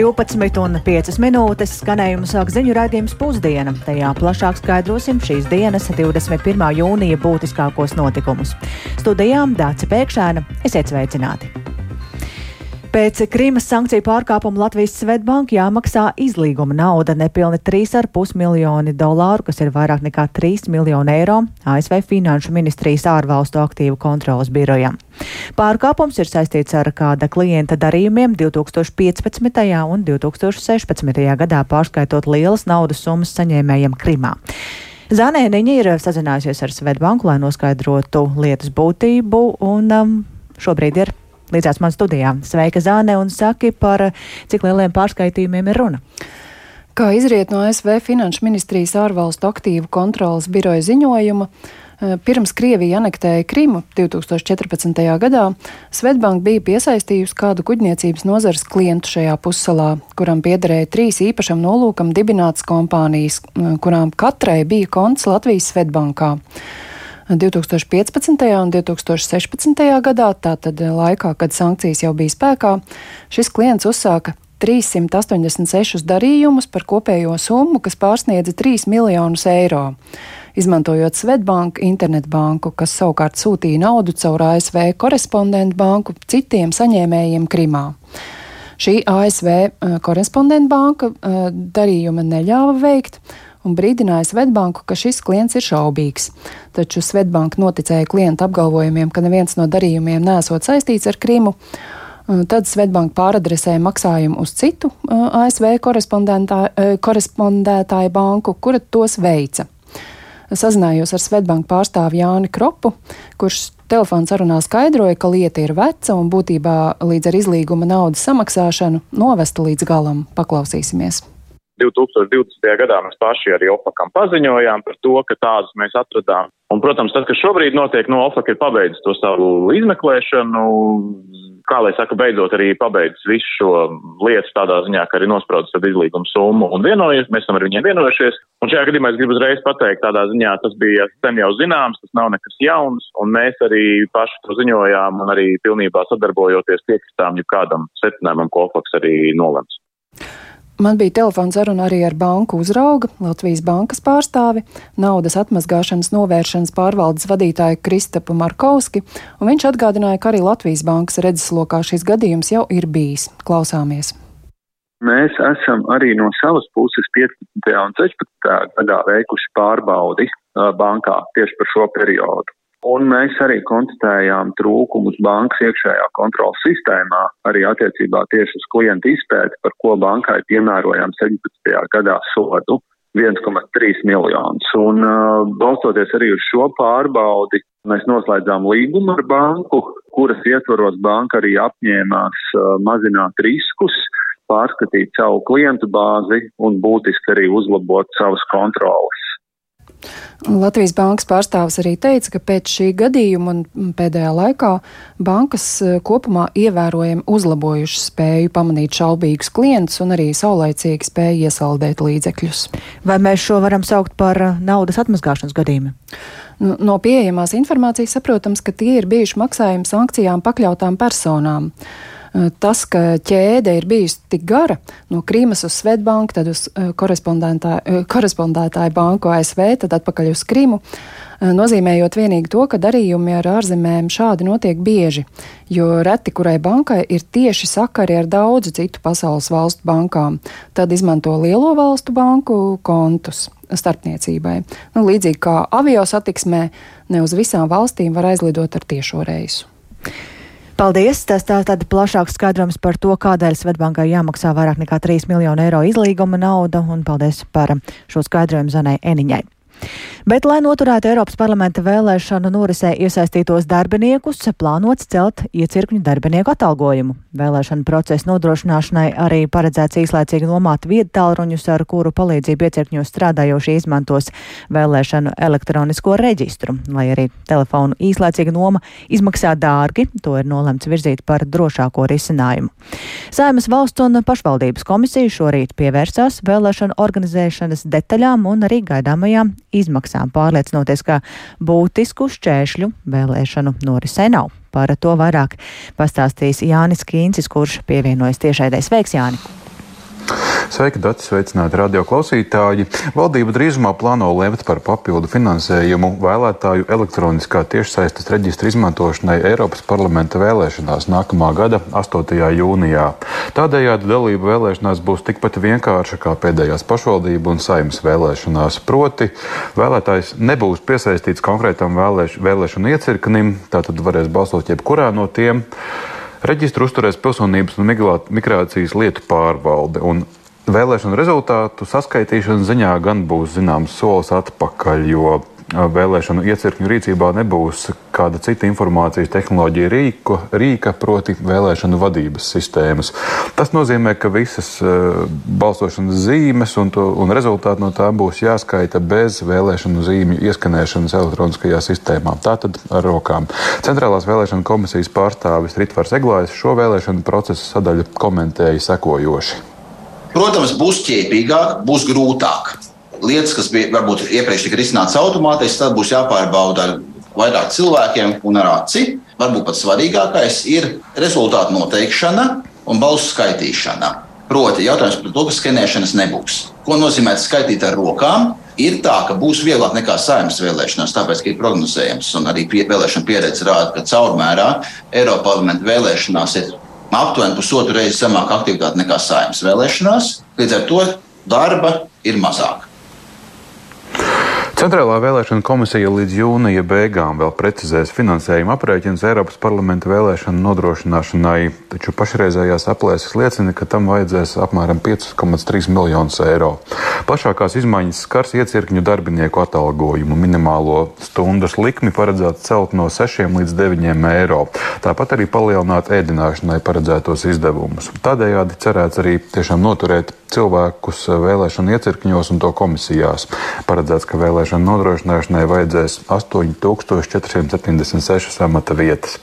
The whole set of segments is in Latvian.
12,5 minūtes skanējumu sāk ziņu raidījums pusdiena. Tajā plašāk skaidrosim šīs dienas, 21. jūnija būtiskākos notikumus. Studijām Dāca Pēkšēna, esiet sveicināti! Pēc Krīmas sankciju pārkāpuma Latvijas Svetbank jāmaksā izlīguma nauda nepilni 3,5 miljoni dolāru, kas ir vairāk nekā 3 miljoni eiro ASV Finanšu ministrijas ārvalstu aktīvu kontrolas birojam. Pārkāpums ir saistīts ar kāda klienta darījumiem 2015. un 2016. gadā pārskaitot lielas naudas summas saņēmējiem Krimā. Zanēniņa ir sazinājusies ar Svetbanku, lai noskaidrotu lietas būtību, un um, šobrīd ir līdzās man studijā. Sveika, Zāne, un saki par cik lieliem pārskaitījumiem ir runa. Kā izriet no SV Finanšu ministrijas ārvalstu aktīvu kontrolas biroja ziņojuma, eh, Pirms Krievija anektēja Krimu 2014. gadā, Svetbank bija piesaistījusi kādu kuģniecības nozares klientu šajā pussalā, kuram piederēja trīs īpašam nolūkam dibinātas kompānijas, kurām katrai bija konts Latvijas Svetbankā. 2015. un 2016. gadā, tātad laikā, kad sankcijas jau bija spēkā, šis klients uzsāka 386 darījumus par kopējo summu, kas pārsniedza 3 miljonus eiro. Izmantojot Svetbanku internetbanku, kas savukārt sūtīja naudu caur ASV korespondentu banku citiem saņēmējiem Krimā. Šī ASV eh, korespondentu banka eh, darījuma neļāva veikt, un brīdināja Svetbanku, ka šis klients ir šaubīgs. Taču Svetbanka noticēja klienta apgalvojumiem, ka neviens no darījumiem nesot saistīts ar Krimu. Tad Svetbanka pāradresēja maksājumu uz citu ASV korespondētāju banku, kura tos veica. Sazinājos ar Svetbanku pārstāvu Jāni Kropu, kurš telefona sarunā skaidroja, ka lieta ir veca un būtībā līdz ar izlīguma naudas samaksāšanu novesta līdz galam. Paklausīsimies! 2020. gadā mēs paši arī OFAKam paziņojām par to, ka tādus mēs atradām. Un, protams, tas, kas šobrīd notiek, no OFAK ir pabeidzis to savu izmeklēšanu, kā lai saka, beidzot arī pabeidzis visu šo lietu tādā ziņā, ka arī nospraudis tad izlīguma summu un vienojies, mēs esam ar viņiem vienojušies. Un šajā gadījumā es gribu uzreiz pateikt, tādā ziņā tas bija sen jau zināms, tas nav nekas jauns, un mēs arī paši to ziņojām un arī pilnībā sadarbojoties piekristām jebkādam secinājumam, ko OFAKs arī nolems. Man bija telefons saruna arī ar banku uzrauga, Latvijas bankas pārstāvi, naudas atmazgāšanas novēršanas pārvaldes vadītāju Kristapu Markovski, un viņš atgādināja, ka arī Latvijas bankas redzeslokā šis gadījums jau ir bijis. Klausāmies! Mēs esam arī no savas puses 15. un 16. gadā veikuši pārbaudi bankā tieši par šo periodu. Un mēs arī konstatējām trūkumus bankas iekšējā kontrolas sistēmā, arī attiecībā tieši uz klientu izpēti, par ko bankai piemērojām 17. gadā sodu 1,3 miljonus. Un uh, balstoties arī uz šo pārbaudi, mēs noslēdzām līgumu ar banku, kuras ietvaros banka arī apņēmās uh, mazināt riskus, pārskatīt savu klientu bāzi un būtiski arī uzlabot savas kontrolas. Latvijas bankas pārstāvis arī teica, ka pēc šī gadījuma un pēdējā laikā bankas e, kopumā ievērojami uzlabojušas spēju pamanīt šaubīgus klientus un arī saulaicīgi spēju iesaldēt līdzekļus. Vai mēs šo varam saukt par e, naudas atmazgāšanas gadījumu? Nu, no pieejamās informācijas saprotams, ka tie ir bijuši maksājumi sankcijām pakļautām personām. Eh, tas, ka ķēde ir bijusi tik gara, no Krīmas uz Svetbanku, tad uz eh, korespondētāju banku ASV, tad atpakaļ uz Krimu, eh, nozīmējot vienīgi to, ka darījumi ar ārzemēm šādi notiek bieži, jo reti kurai bankai ir tieši sakari ar daudzu citu pasaules valstu bankām. Tad izmanto lielo valstu banku kontus starpniecībai. Nu, līdzīgi kā avio satiksmē, ne uz visām valstīm var aizlidot ar tiešo reisu. Paldies! Tas tā tad plašāks skaidrojums par to, kādēļ Svetbankai jāmaksā vairāk nekā 3 miljonu eiro izlīguma nauda, un paldies par šo skaidrojumu Zanai Eniņai. Bet, lai noturētu Eiropas parlamenta vēlēšanu norisē iesaistītos darbiniekus, plānots celt iecirkņu darbinieku atalgojumu. Vēlēšanu procesa nodrošināšanai arī paredzēts īslaicīgi nomāt vietu tālruņus, ar kuru palīdzību iecirkņos strādājošie izmantos vēlēšanu elektronisko reģistru. Lai arī telefonu īslaicīga noma izmaksā dārgi, to ir nolemts virzīt par drošāko risinājumu. Saimas valsts un pašvaldības komisija šorīt pievērsās vēlēšanu organizēšanas detaļām un arī gaidāmajām izmaksām, pārliecinoties, ka būtisku šķēršļu vēlēšanu norisē nav. Par to vairāk pastāstīs Jānis Kīncis, kurš pievienojas tiešraidē. Sveiks, Jāni! Sveiki, Dati, sveicināti radio klausītāji. Valdība drīzumā plāno lemt par papildu finansējumu vēlētāju elektroniskā tiešsaistes reģistra izmantošanai Eiropas parlamenta vēlēšanās nākamā gada 8. jūnijā. Tādējādi dalība vēlēšanās būs tikpat vienkārša kā pēdējās pašvaldību un saimnes vēlēšanās. Proti, vēlētājs nebūs piesaistīts konkrētam vēlēš, vēlēšanu iecirknim, tātad varēs balsot jebkurā no tiem. Reģistru uzturēs pilsonības un migrācijas lietu pārvalde. Un Vēlēšanu rezultātu saskaitīšanas ziņā gan būs zināms solis atpakaļ, jo vēlēšanu iecirkņu rīcībā nebūs kāda cita informācijas tehnoloģija rīko, rīka, proti vēlēšanu vadības sistēmas. Tas nozīmē, ka visas uh, balsošanas zīmes un, to, un rezultāti no tām būs jāskaita bez vēlēšanu zīmju ieskanēšanas elektroniskajā sistēmā. Tātad ar rokām. Centrālās vēlēšana komisijas pārstāvis Ritvars Eglājs šo vēlēšanu procesa sadaļu komentēja sekojoši. Protams, būs ķēpīgāk, būs grūtāk. Lietas, kas bija varbūt iepriekš tika risināts automātiski, tad būs jāpārbauda ar vairāk cilvēkiem un ar aci. Varbūt pats svarīgākais ir rezultātu noteikšana un balsu skaitīšana. Proti, jautājums par to, ka skenēšanas nebūs. Ko nozīmē skaitīt ar rokām? Ir tā, ka būs vieglāk nekā saimnes vēlēšanās, tāpēc, ka ir prognozējams, un arī pie, vēlēšana pieredze rāda, ka caurmērā Eiropas parlamenta vēlēšanās ir aptuveni pusotru reizi zemāka aktivitāte nekā saimnes vēlēšanās. Līdz ar to darba ir mazāk. Centrālā vēlēšana komisija līdz jūnija beigām vēl precizēs finansējuma aprēķinus Eiropas parlamenta vēlēšanu nodrošināšanai, taču pašreizējās aplēses liecina, ka tam vajadzēs apmēram 5,3 miljonus eiro. Plašākās izmaiņas skars iecirkņu darbinieku atalgojumu. Minimālo stundas likmi paredzēts celt no 6 līdz 9 eiro. Tāpat arī palielināt ēdināšanai paredzētos izdevumus. Tādējādi cerēts arī tiešām noturēt cilvēkus vēlēšanu iecirkņos un to komisijās. Paredzēts, ka vēlēšana vēlēšanu nodrošināšanai vajadzēs 8476 amata vietas.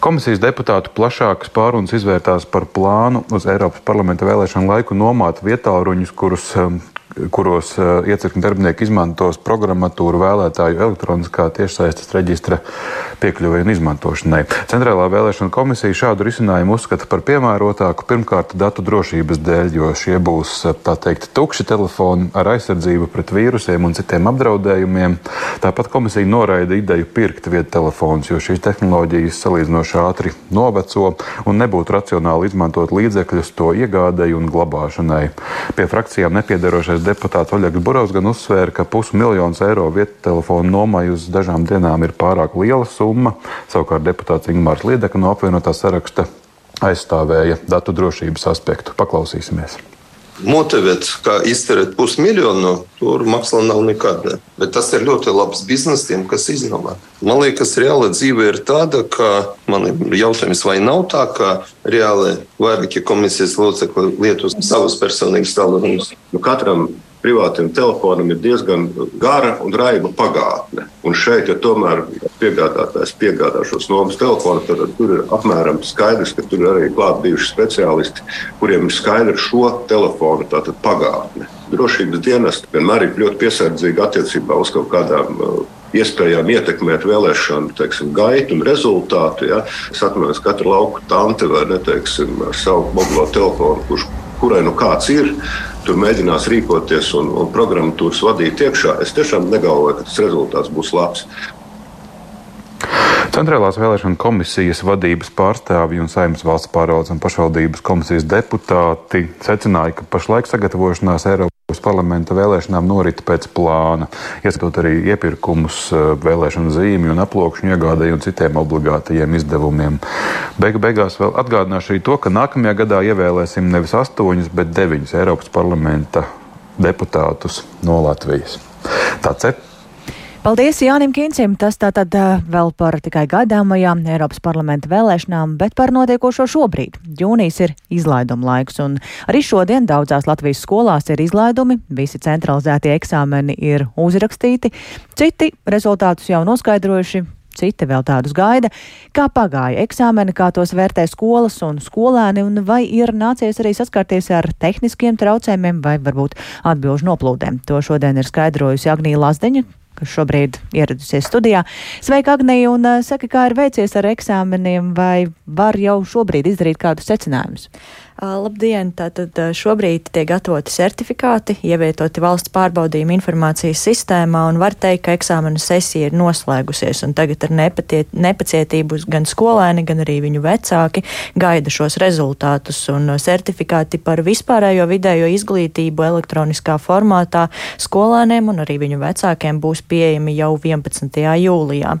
Komisijas deputātu plašākas pārunas izvērtās par plānu uz Eiropas parlamenta vēlēšanu laiku nomāt vietāluņus, kurus um, kuros uh, iecirkņu darbinieki izmantos programmatūru vēlētāju elektroniskā tiešsaistes reģistra piekļuvai un izmantošanai. Centrālā vēlēšana komisija šādu risinājumu uzskata par piemērotāku pirmkārt datu drošības dēļ, jo šie būs uh, tā teikt tukši telefoni ar aizsardzību pret vīrusiem un citiem apdraudējumiem. Tāpat komisija noraida ideju pirkt vietu telefonus, jo šīs tehnoloģijas salīdzinoši ātri noveco un nebūtu racionāli izmantot līdzekļus to iegādēji un glabāšanai. Pie frakcijām nepiedarošais deputāts Oļegs Burovs gan uzsvēra, ka pusmiljons eiro vietu telefonu nomai uz dažām dienām ir pārāk liela summa. Savukārt deputāts Ingmārs Liedeka no apvienotā saraksta aizstāvēja datu drošības aspektu. Paklausīsimies! Motivēt, kā izterēt pusmiljonu, tur māksla nav nekāda. Bet tas ir ļoti labs bizness tiem, kas iznāvā. Man liekas, reāla dzīve ir tāda, ka man ir jautājums, vai nav tā, ka reāli vairākie komisijas locekļi lieto savus personīgus tālruņus. Nu, katram privātiem telefonam ir diezgan gara un raiba pagātne. Un šeit, ja tomēr piegādātājs piegādā šos nomas telefonus, tad tur ir apmēram skaidrs, ka tur ir arī klāt bijuši speciālisti, kuriem ir skaidra šo telefonu pagātne. Drošības dienesti vienmēr ir ļoti piesardzīgi attiecībā uz kaut kādām uh, iespējām ietekmēt vēlēšanu teiksim, gaitu un rezultātu. Ja? Es atceros, ka katra lauka tante vai ne, teiksim, ar savu mobilo telefonu, kurš, kurai nu kāds ir tur mēģinās rīkoties un, un programmatūras vadīt iekšā, es tiešām negalvoju, ka tas rezultāts būs labs. Centrālās vēlēšana komisijas vadības pārstāvji un saimnes valsts pārvaldes un pašvaldības komisijas deputāti secināja, ka pašlaik sagatavošanās Eiropas parlamenta vēlēšanām norit pēc plāna, ieskatot arī iepirkumus, eh, vēlēšanu zīmju un aplokšņu iegādēju un citiem obligātajiem izdevumiem. Beigu beigās vēl atgādināšu arī to, ka nākamajā gadā ievēlēsim nevis astoņus, bet deviņus Eiropas parlamenta deputātus no Latvijas. Tāds ir. Paldies Jānim Kīncim. Tas tātad vēl par tikai gaidāmajām Eiropas parlamenta vēlēšanām, bet par notiekošo šobrīd. Jūnijas ir izlaiduma laiks, un arī šodien daudzās Latvijas skolās ir izlaidumi, visi centralizētie eksāmeni ir uzrakstīti, citi rezultātus jau noskaidrojuši, citi vēl tādus gaida. Kā pagāja eksāmeni, kā tos vērtē skolas un skolēni, un vai ir nācies arī saskarties ar tehniskiem traucējumiem vai varbūt atbilžu noplūdēm? To šodien ir skaidrojusi Agnija Lazdeņa, kas šobrīd ieradusies studijā. Sveika, Agnija, un uh, saka, kā ir veicies ar eksāmeniem, vai var jau šobrīd izdarīt kādus secinājumus? Labdien! Tātad šobrīd tiek gatavoti certifikāti, ievietoti valsts pārbaudījuma informācijas sistēmā, un var teikt, ka eksāmena sesija ir noslēgusies, un tagad ar nepatiet, nepacietību gan skolēni, gan arī viņu vecāki gaida šos rezultātus, un certifikāti par vispārējo vidējo izglītību elektroniskā formātā skolēniem un arī viņu vecākiem būs pieejami jau 11. jūlijā.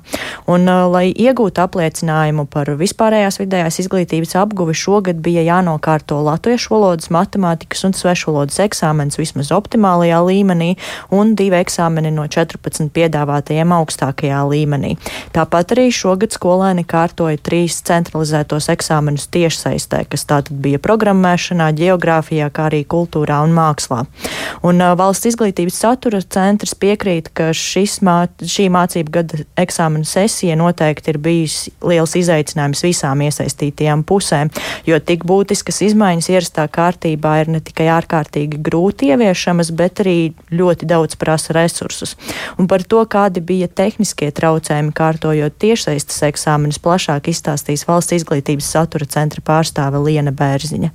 Un, lai iegūtu apliecinājumu par vispārējās vidējās izglītības apguvi, šogad bija jānokārto jākārto latviešu valodas, matemātikas un svešvalodas eksāmenis vismaz optimālajā līmenī un divi eksāmeni no 14 piedāvātajiem augstākajā līmenī. Tāpat arī šogad skolēni kārtoja trīs centralizētos eksāmenus tiešsaistē, kas tātad bija programmēšanā, geogrāfijā, kā arī kultūrā un mākslā. Un uh, valsts izglītības satura centrs piekrīt, ka mā, šī mācību gada eksāmena sesija noteikti ir bijis liels izaicinājums visām iesaistītajām pusēm, jo tik būtiskas izmaiņas izmaiņas ierastā kārtībā ir ne tikai ārkārtīgi grūti ieviešamas, bet arī ļoti daudz prasa resursus. Un par to, kādi bija tehniskie traucējumi kārtojot tiešsaistes eksāmenus, plašāk izstāstīs valsts izglītības satura centra pārstāve Liena Bērziņa.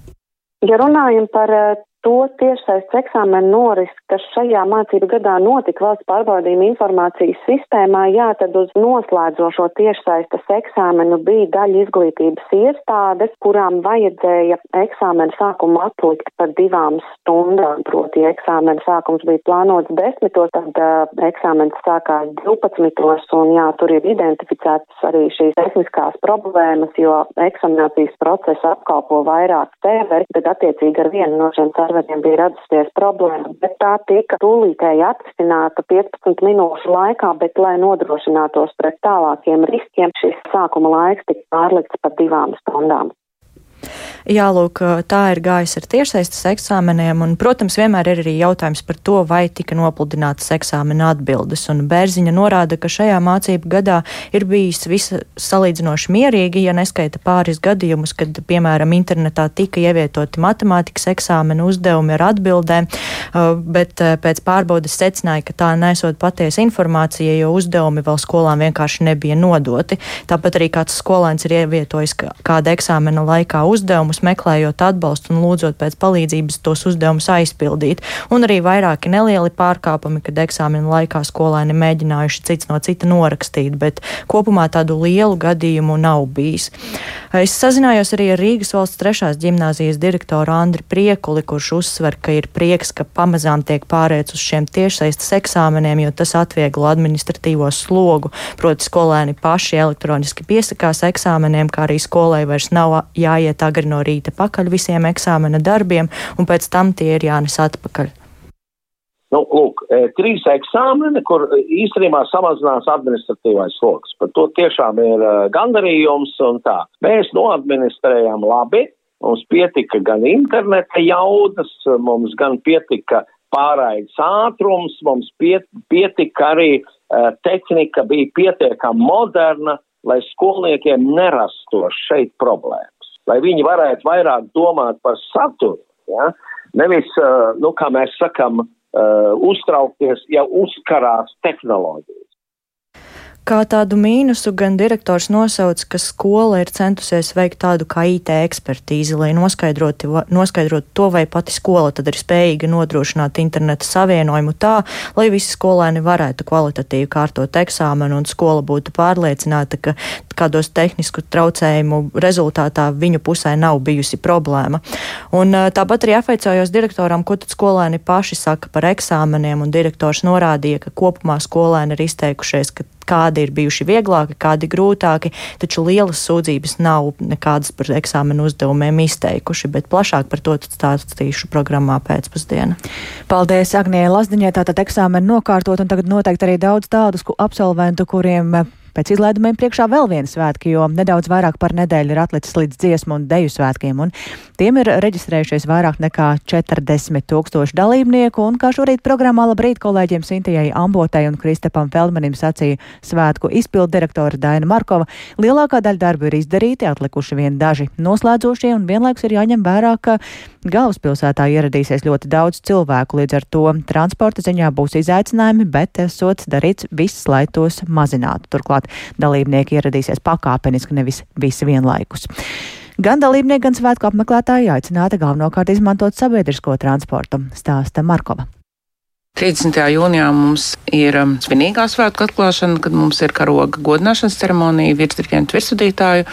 Ja runājam par eh, to tiešsaistes eksāmenu noris, kas šajā mācību gadā notika valsts pārbaudījuma informācijas sistēmā, jā, tad uz noslēdzošo tiešsaistes eksāmenu bija daļa izglītības iestādes, kurām vajadzēja eksāmenu sākumu atlikt par divām stundām, proti eksāmenu sākums bija plānots desmitos, tad uh, eksāmens sākās 12. un jā, tur ir identificētas arī šīs tehniskās problēmas, jo eksaminācijas procesu apkalpo vairāk serveri, tad attiecīgi ar vienu no šiem serveriem bija radusies problēma, bet tā tika tūlītēji atrisināta 15 minūšu laikā, bet, lai nodrošinātos pret tālākiem riskiem, šis sākuma laiks tika pārlikts par divām stundām. Jālūk, tā ir gājis ar tiešsaistes eksāmeniem, un, protams, vienmēr ir arī jautājums par to, vai tika nopludinātas eksāmena atbildes. Un Bērziņa norāda, ka šajā mācību gadā ir bijis visa salīdzinoši mierīgi, ja neskaita pāris gadījumus, kad, piemēram, internetā tika ievietoti matemātikas eksāmena uzdevumi ar atbildēm, bet pēc pārbaudas secināja, ka tā nesot patiesa informācija, jo uzdevumi vēl skolām vienkārši nebija nodoti. Tāpat arī kāds skolēns ir ievietojis kāda eksāmena laikā uzdevumus, meklējot atbalstu un lūdzot pēc palīdzības tos uzdevumus aizpildīt. Un arī vairāki nelieli pārkāpumi, kad eksāmena laikā skolēni mēģinājuši cits no cita norakstīt, bet kopumā tādu lielu gadījumu nav bijis. Es sazinājos arī ar Rīgas valsts trešās ģimnāzijas direktoru Andri Priekuli, kurš uzsver, ka ir prieks, ka pamazām tiek pārēts uz šiem tiešsaistes eksāmeniem, jo tas atvieglo administratīvo slogu. Proti, skolēni paši elektroniski piesakās eksāmeniem, kā arī skolai vairs nav jāiet agri no rīta pakaļ visiem eksāmena darbiem, un pēc tam tie ir jānes atpakaļ. Nu, lūk, e, trīs eksāmeni, kur īstenībā samazinās administratīvais sloks. Par to tiešām ir e, gandarījums un tā. Mēs noadministrējām labi, mums pietika gan interneta jaudas, mums gan pietika pārraides ātrums, mums piet, pietika arī uh, tehnika bija pietiekami moderna, lai skolniekiem nerastos šeit problēma lai viņi varētu vairāk domāt par saturu. Ja? Nevis, nu, kā mēs sakam, uztraukties, ja uzkarās tehnoloģijas. Kā tādu mīnusu gan direktors nosauc, ka skola ir centusies veikt tādu kā IT ekspertīzi, lai noskaidrotu to, vai pati skola tad ir spējīga nodrošināt interneta savienojumu tā, lai visi skolēni varētu kvalitatīvi kārtot eksāmenu un skola būtu pārliecināta, ka kādos tehnisku traucējumu rezultātā viņu pusē nav bijusi problēma. Un tāpat arī apveicājos direktoram, ko tad skolēni paši saka par eksāmeniem, un direktors norādīja, ka kopumā skolēni ir izteikušies, ka kādi ir bijuši vieglāki, kādi grūtāki, taču lielas sūdzības nav nekādas par eksāmenu uzdevumiem izteikuši, bet plašāk par to stāstīšu programmā pēcpusdienā. Paldies, Agnija Lazdiņai, tātad eksāmenu nokārtot, un tagad noteikti arī daudz tādus absolventu, kuriem Pēc izlaidumiem priekšā vēl viena svētki, jo nedaudz vairāk par nedēļu ir atlicis līdz dziesmu un deju svētkiem, un tiem ir reģistrējušies vairāk nekā 40 tūkstoši dalībnieku, un kā šorīt programmā labrīt kolēģiem Sintijai Ambotei un Kristapam Feldmanim sacīja svētku izpildu direktora Daina Markova, lielākā daļa darbu ir izdarīti, atlikuši vien daži noslēdzošie, un vienlaikus ir jāņem vērā, ka galvaspilsētā ieradīsies ļoti daudz cilvēku, līdz ar to transporta ziņā būs izaicinājumi, bet esot darīts viss, lai tos mazinātu. Turklāt dalībnieki ieradīsies pakāpeniski, nevis visi vienlaikus. Gan dalībnieki, gan svētku apmeklētāji aicināti galvenokārt izmantot sabiedrisko transportu, stāsta Markova. 30. jūnijā mums ir um, svinīgā svētku atklāšana, kad mums ir karoga godināšanas ceremonija, virsdirigenta virsvadītāju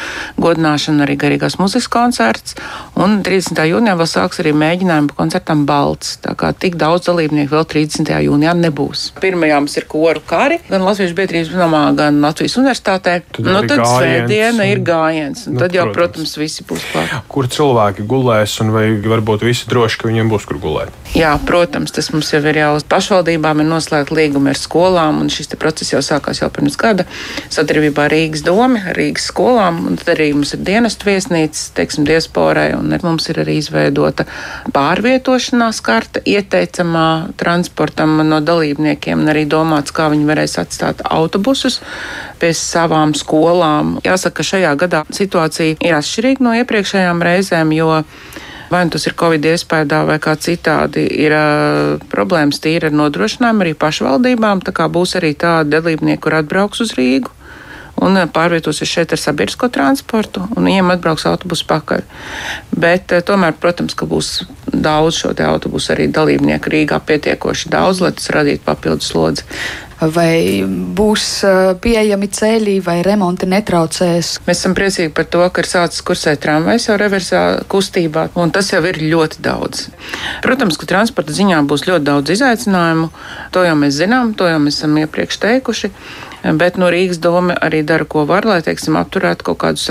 godināšana, arī garīgās muzikas koncerts. Un 30. jūnijā vēl sāks arī mēģinājumi koncertam Balts. Tā kā tik daudz dalībnieku vēl 30. jūnijā nebūs. Pirmajā mums ir koru kari, gan Latvijas biedrības namā, gan Latvijas universitātē. Tad, nu, tad svētdiena un... ir gājiens. Nu, tad jau, protams, protams visi būs klāt. Kur cilvēki gulēs un vai varbūt visi droši, ka viņiem būs kur gulēt? Jā, protams, tas mums jau ir jau pašvaldībām ir noslēgta līguma ar skolām, un šis process jau sākās jau pirms gada sadarbībā ar Rīgas domu, Rīgas skolām, un tad arī mums ir dienestu viesnīcas, teiksim, diasporai, un mums ir arī izveidota pārvietošanās karta ieteicamā transportam no dalībniekiem, un arī domāts, kā viņi varēs atstāt autobusus pie savām skolām. Jāsaka, ka šajā gadā situācija ir atšķirīga no iepriekšējām reizēm, jo vai nu tas ir Covid iespējā vai kā citādi, ir uh, problēmas tīri ar nodrošinājumu arī pašvaldībām. Tā kā būs arī tādi dalībnieki, kur atbrauks uz Rīgu un pārvietosies šeit ar sabiedrisko transportu, un viņiem atbrauks autobusu pakaļ. Bet tomēr, protams, ka būs daudz šo autobusu arī dalībnieku Rīgā pietiekoši daudz, lai tas radītu papildus slodzi vai būs pieejami ceļi, vai remonti netraucēs. Mēs esam priecīgi par to, ka ir sācis kursēt tramvajs jau reversā kustībā, un tas jau ir ļoti daudz. Protams, ka transporta ziņā būs ļoti daudz izaicinājumu. To jau mēs zinām, to jau mēs esam iepriekš teikuši. Bet no Rīgas doma arī dara, ko var, lai teiksim, apturētu kaut kādus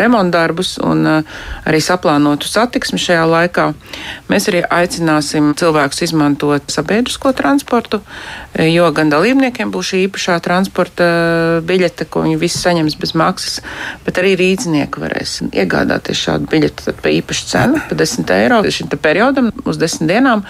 remontdarbus un arī saplānotu satiksmi šajā laikā. Mēs arī aicināsim cilvēkus izmantot sabiedrisko transportu, jo gan dalībniekiem būs šī īpašā transporta biļete, ko viņi visi saņems bez maksas, bet arī rīznieki varēs iegādāties šādu biļeti par īpašu cenu, par 10 eiro šim periodam uz 10 dienām.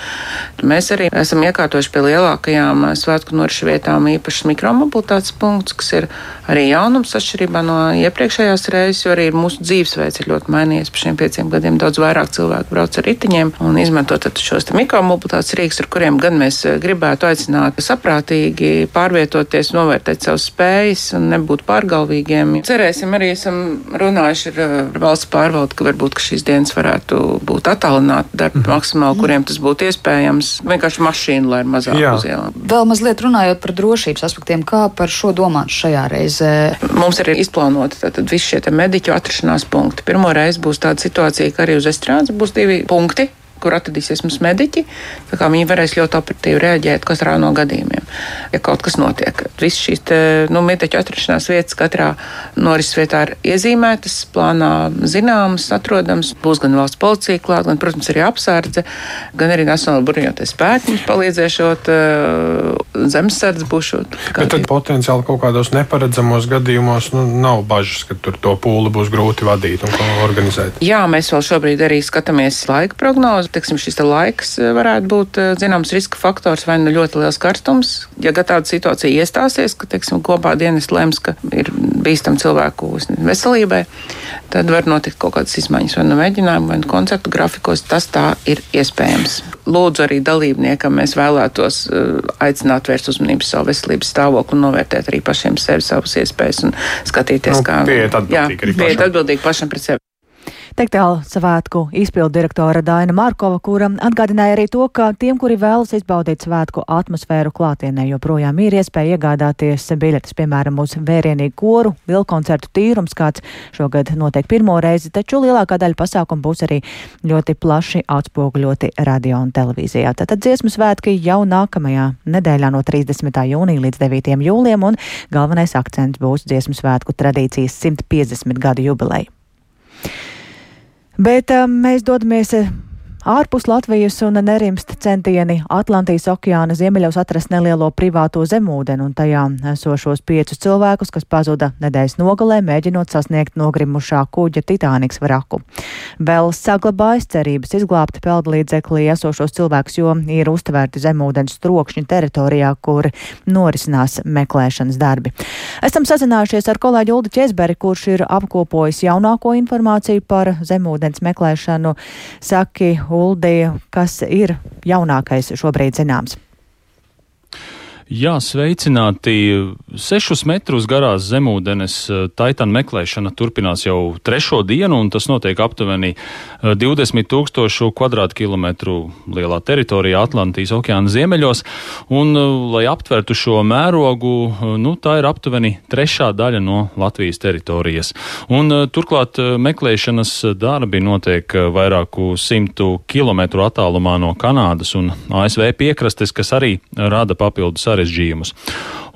Mēs arī esam iekārtojuši pie lielākajām svētku norišu vietām īpašas mikromobilitātes punkts, kas ir arī jaunums atšķirībā no iepriekšējās reizes, jo arī mūsu dzīvesveids ir ļoti mainījies. Pēc šiem pieciem gadiem daudz vairāk cilvēku brauc ar ritiņiem un izmanto šos mikromobilitātes rīks, ar kuriem gan mēs eh, gribētu aicināt saprātīgi pārvietoties, novērtēt savas spējas un nebūt pārgalvīgiem. Cerēsim, arī esam runājuši ar, ar valsts pārvaldu, ka varbūt ka šīs dienas varētu būt attālināti darbi mm. maksimāli, kuriem tas būtu iespējams. Vienkārši mašīna, lai ir mazāk Jā. uz ielām. Vēl mazliet runājot par drošības aspektiem, kā par šo domāts šajā reizē? Mums ir izplānoti visi šie mediķu atrašanās punkti. Pirmo reizi būs tāda situācija, ka arī uz estrādes būs divi punkti kur atradīsies mums mediķi. Viņi varēs ļoti operatīvi reaģēt katrā no gadījumiem, ja kaut kas notiek. Visas šīs nu, mediķu atrašanās vietas katrā norises vietā ir iezīmētas, plānā zināmas, atrodamas. Būs gan valsts policija klāt, gan, protams, arī apsardze, gan arī Nacionāla bruņoties spēki mums palīdzēšot, uh, zemesardze būšot. Bet tad potenciāli kaut kādos neparedzamos gadījumos nu, nav bažas, ka tur to pūli būs grūti vadīt un organizēt. Jā, mēs vēl šobrīd arī skatāmies laika prognozi teiksim, šis te laiks eh, varētu būt eh, zināms riska faktors vai nu ļoti liels karstums. Ja tāda situācija iestāsies, ka teiksim, kopā dienas lems, ka ir bīstam cilvēku veselībai, tad var notikt kaut kādas izmaiņas vai nu mēģinājumu, vai nu koncertu grafikos. Tas tā ir iespējams. Lūdzu, arī dalībniekam mēs vēlētos uh, aicināt vērst uzmanību savu veselības stāvokli un novērtēt arī pašiem sevi savas iespējas un skatīties, nu, kā. Pieiet atbildīgi pašam pret sevi. Tektāla svētku izpildu direktora Daina Markova, kura atgādināja arī to, ka tiem, kuri vēlas izbaudīt svētku atmosfēru klātienē, joprojām ir iespēja iegādāties biļetes, piemēram, uz vērienīgu koru, vilkoncertu tīrums, kāds šogad notiek pirmo reizi, taču lielākā daļa pasākumu būs arī ļoti plaši atspoguļoti radio un televīzijā. Tātad dziesmu svētki jau nākamajā nedēļā no 30. jūnija līdz 9. jūlijam, un galvenais akcents būs dziesmu svētku tradīcijas 150 gadu jubileja. Bet um, mēs dodamies Ārpus Latvijas un nerimst centieni Atlantijas okeāna ziemeļos atrast nelielo privāto zemūdeni un tajā esošos piecus cilvēkus, kas pazuda nedēļas nogalē, mēģinot sasniegt nogrimušā kuģa Titāniks vraku. Vēl saglabājas cerības izglābt peldlīdzeklī esošos cilvēkus, jo ir uztvērti zemūdens trokšņi teritorijā, kur norisinās meklēšanas darbi. Esam sazinājušies ar kolēģi Uldu Česberi, kurš ir apkopojis jaunāko informāciju par zemūdens meklēšanu. Saki, Uldija, kas ir jaunākais šobrīd zināms? Jā, sveicināti. Sešus metrus garās zemūdens eh, taitana meklēšana turpinās jau trešo dienu, un tas notiek aptuveni 20 eh, tūkstošu kvadrātkilometru lielā teritorijā Atlantijas okeāna ziemeļos. Un, eh, lai aptvertu šo mērogu, nu, tā ir aptuveni trešā daļa no Latvijas teritorijas. Un, turklāt meklēšanas darbi notiek vairāku simtu kilometru attālumā no Kanādas un ASV piekrastes, kas arī rada papildus sarežģījumus.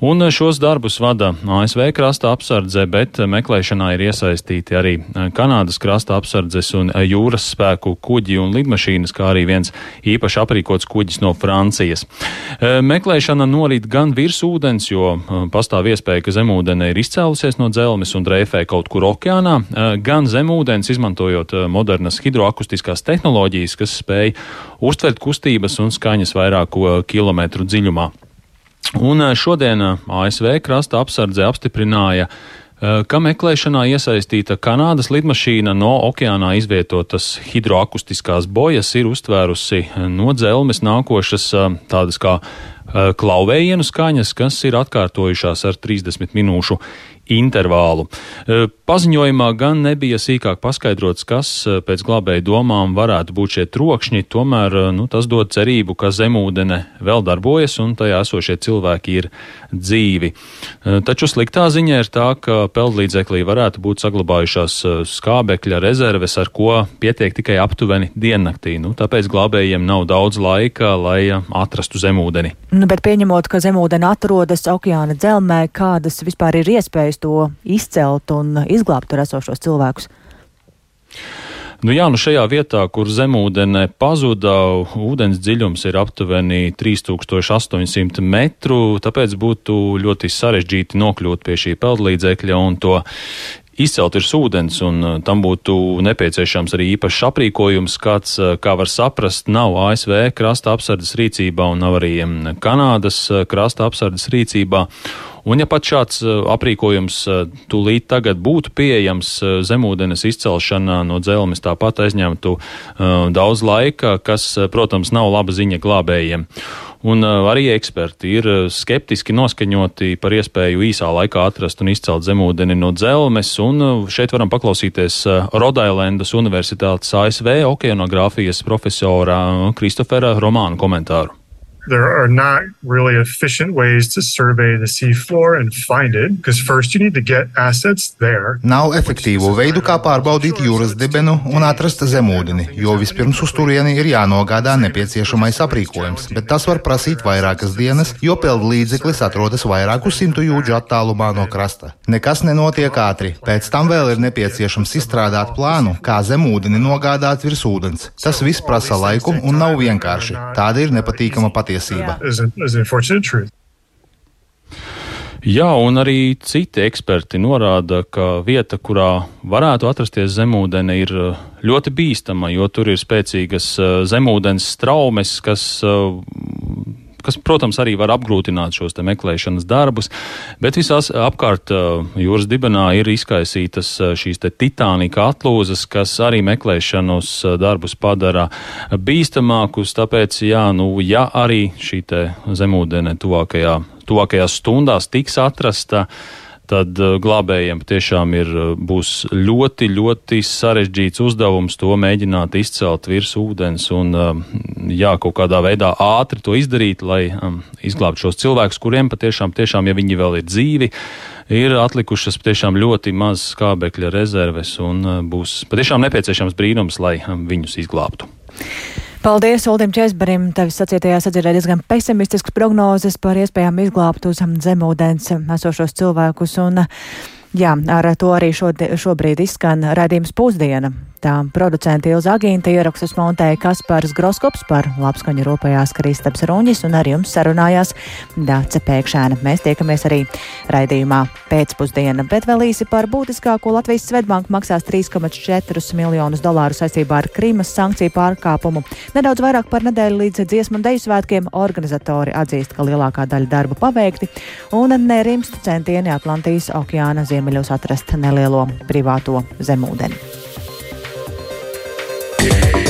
Un šos darbus vada ASV krasta apsardze, bet meklēšanā ir iesaistīti arī Kanādas krasta apsardzes un jūras spēku kuģi un lidmašīnas, kā arī viens īpaši aprīkots kuģis no Francijas. Meklēšana norit gan virs ūdens, jo pastāv iespēja, ka zemūdene ir izcēlusies no dzelmes un dreifē kaut kur okeānā, gan zemūdens, izmantojot modernas hidroakustiskās tehnoloģijas, kas spēj uztvert kustības un skaņas vairāku kilometru dziļumā. Un eh, šodien eh, ASV krasta apsardze apstiprināja, eh, ka meklēšanā iesaistīta Kanādas lidmašīna no okeānā izvietotas hidroakustiskās bojas ir uztvērusi no dzelmes nākošas tādas kā klauvējienu skaņas, kas ir atkārtojušās ar 30 minūšu intervālu. E, paziņojumā gan nebija sīkāk paskaidrots, kas e, pēc glābēju domām varētu būt šie trokšņi, tomēr e, nu, tas dod cerību, ka zemūdene vēl darbojas un tajā esošie cilvēki ir dzīvi. Taču sliktā ziņa ir tā, ka peldlīdzeklī varētu būt saglabājušās skābekļa rezerves, ar ko pietiek tikai aptuveni diennaktī. Nu, tāpēc glābējiem nav daudz laika, lai atrastu zemūdeni. Nu, bet pieņemot, ka zemūdeni atrodas okeāna dzelmē, kādas vispār ir iespējas to izcelt un izglābt tur esošos cilvēkus? Nu jā, nu šajā vietā, kur zemūdene pazuda, ūdens dziļums ir aptuveni 3800 metru, tāpēc būtu ļoti sarežģīti nokļūt pie šī peldlīdzekļa un to izcelt ir ūdens, un uh, tam būtu nepieciešams arī īpašs aprīkojums, kāds, uh, kā var saprast, nav ASV krasta apsardzes rīcībā un nav arī um, Kanādas uh, krasta apsardzes rīcībā. Un ja pat šāds uh, aprīkojums uh, tūlīt tagad būtu pieejams, uh, zemūdens izcelšana no dzelmes tāpat aizņemtu daudz laika, kas, protams, nav laba ziņa glābējiem. Un arī eksperti ir skeptiski noskaņoti par iespēju īsā laikā atrast un izcelt zemūdeni no dzelmes, un šeit varam paklausīties Rodailendas Universitātes ASV okeanogrāfijas profesora Kristofera Romāna komentāru. There are not really efficient ways to survey the seafloor and find it because first you need to get assets there. Nav efektīvu veidu, kā pārbaudīt jūras dibenu un atrast zemūdeni, jo vispirms uz turieni ir jānogādā nepieciešamais aprīkojums, bet tas var prasīt vairākas dienas, jo peldu līdzeklis atrodas vairāku simtu jūdžu attālumā no krasta. Nekas nenotiek ātri, pēc tam vēl ir nepieciešams izstrādāt plānu, kā zemūdeni nogādāt virs ūdens. Tas viss prasa laiku un nav vienkārši. Tāda ir nepatīkama patiesība patiesība. Jā, un arī citi eksperti norāda, ka vieta, kurā varētu atrasties zemūdene, ir uh, ļoti bīstama, jo tur ir spēcīgas uh, zemūdens straumes, kas uh, kas, protams, arī var apgrūtināt šos meklēšanas darbus, bet visās apkārt jūras dibenā ir izkaisītas šīs titānika atlūzas, kas arī meklēšanas darbus padara bīstamākus, tāpēc, jā, nu, ja arī šī zemūdene tuvākajā, tuvākajās stundās tiks atrasta, tad uh, glābējiem patiešām ir, uh, būs ļoti, ļoti sarežģīts uzdevums to mēģināt izcelt virs ūdens un, um, jā, kaut kādā veidā ātri to izdarīt, lai um, izglābtu šos cilvēkus, kuriem patiešām, tiešām, ja viņi vēl ir dzīvi, ir atlikušas patiešām ļoti maz skābekļa rezerves un būs patiešām nepieciešams brīnums, lai um, viņus izglābtu. Paldies Uldim Česbarim. Tevis sacietajā sadzirdēja diezgan pesimistisks prognozes par iespējām izglābt uz zemūdens esošos cilvēkus. Un, jā, ar to arī šodien, šobrīd izskan raidījums pusdiena. Tā producenta Ilza Agīnta ierakstus montēja Kaspars Groskops par labskaņu rūpējās Kristaps Ruņis un ar jums sarunājās Dāce Pēkšēna. Mēs tiekamies arī raidījumā pēcpusdiena, bet vēl īsi par būtiskāko Latvijas Svetbanka maksās 3,4 miljonus dolāru saistībā ar Krīmas sankciju pārkāpumu. Nedaudz vairāk par nedēļu līdz dziesmu un deju svētkiem organizatori atzīst, ka lielākā daļa darba paveikti un nerimst centieni Atlantijas okeāna ziemeļos atrast nelielo privāto zemūdeni. Yeah.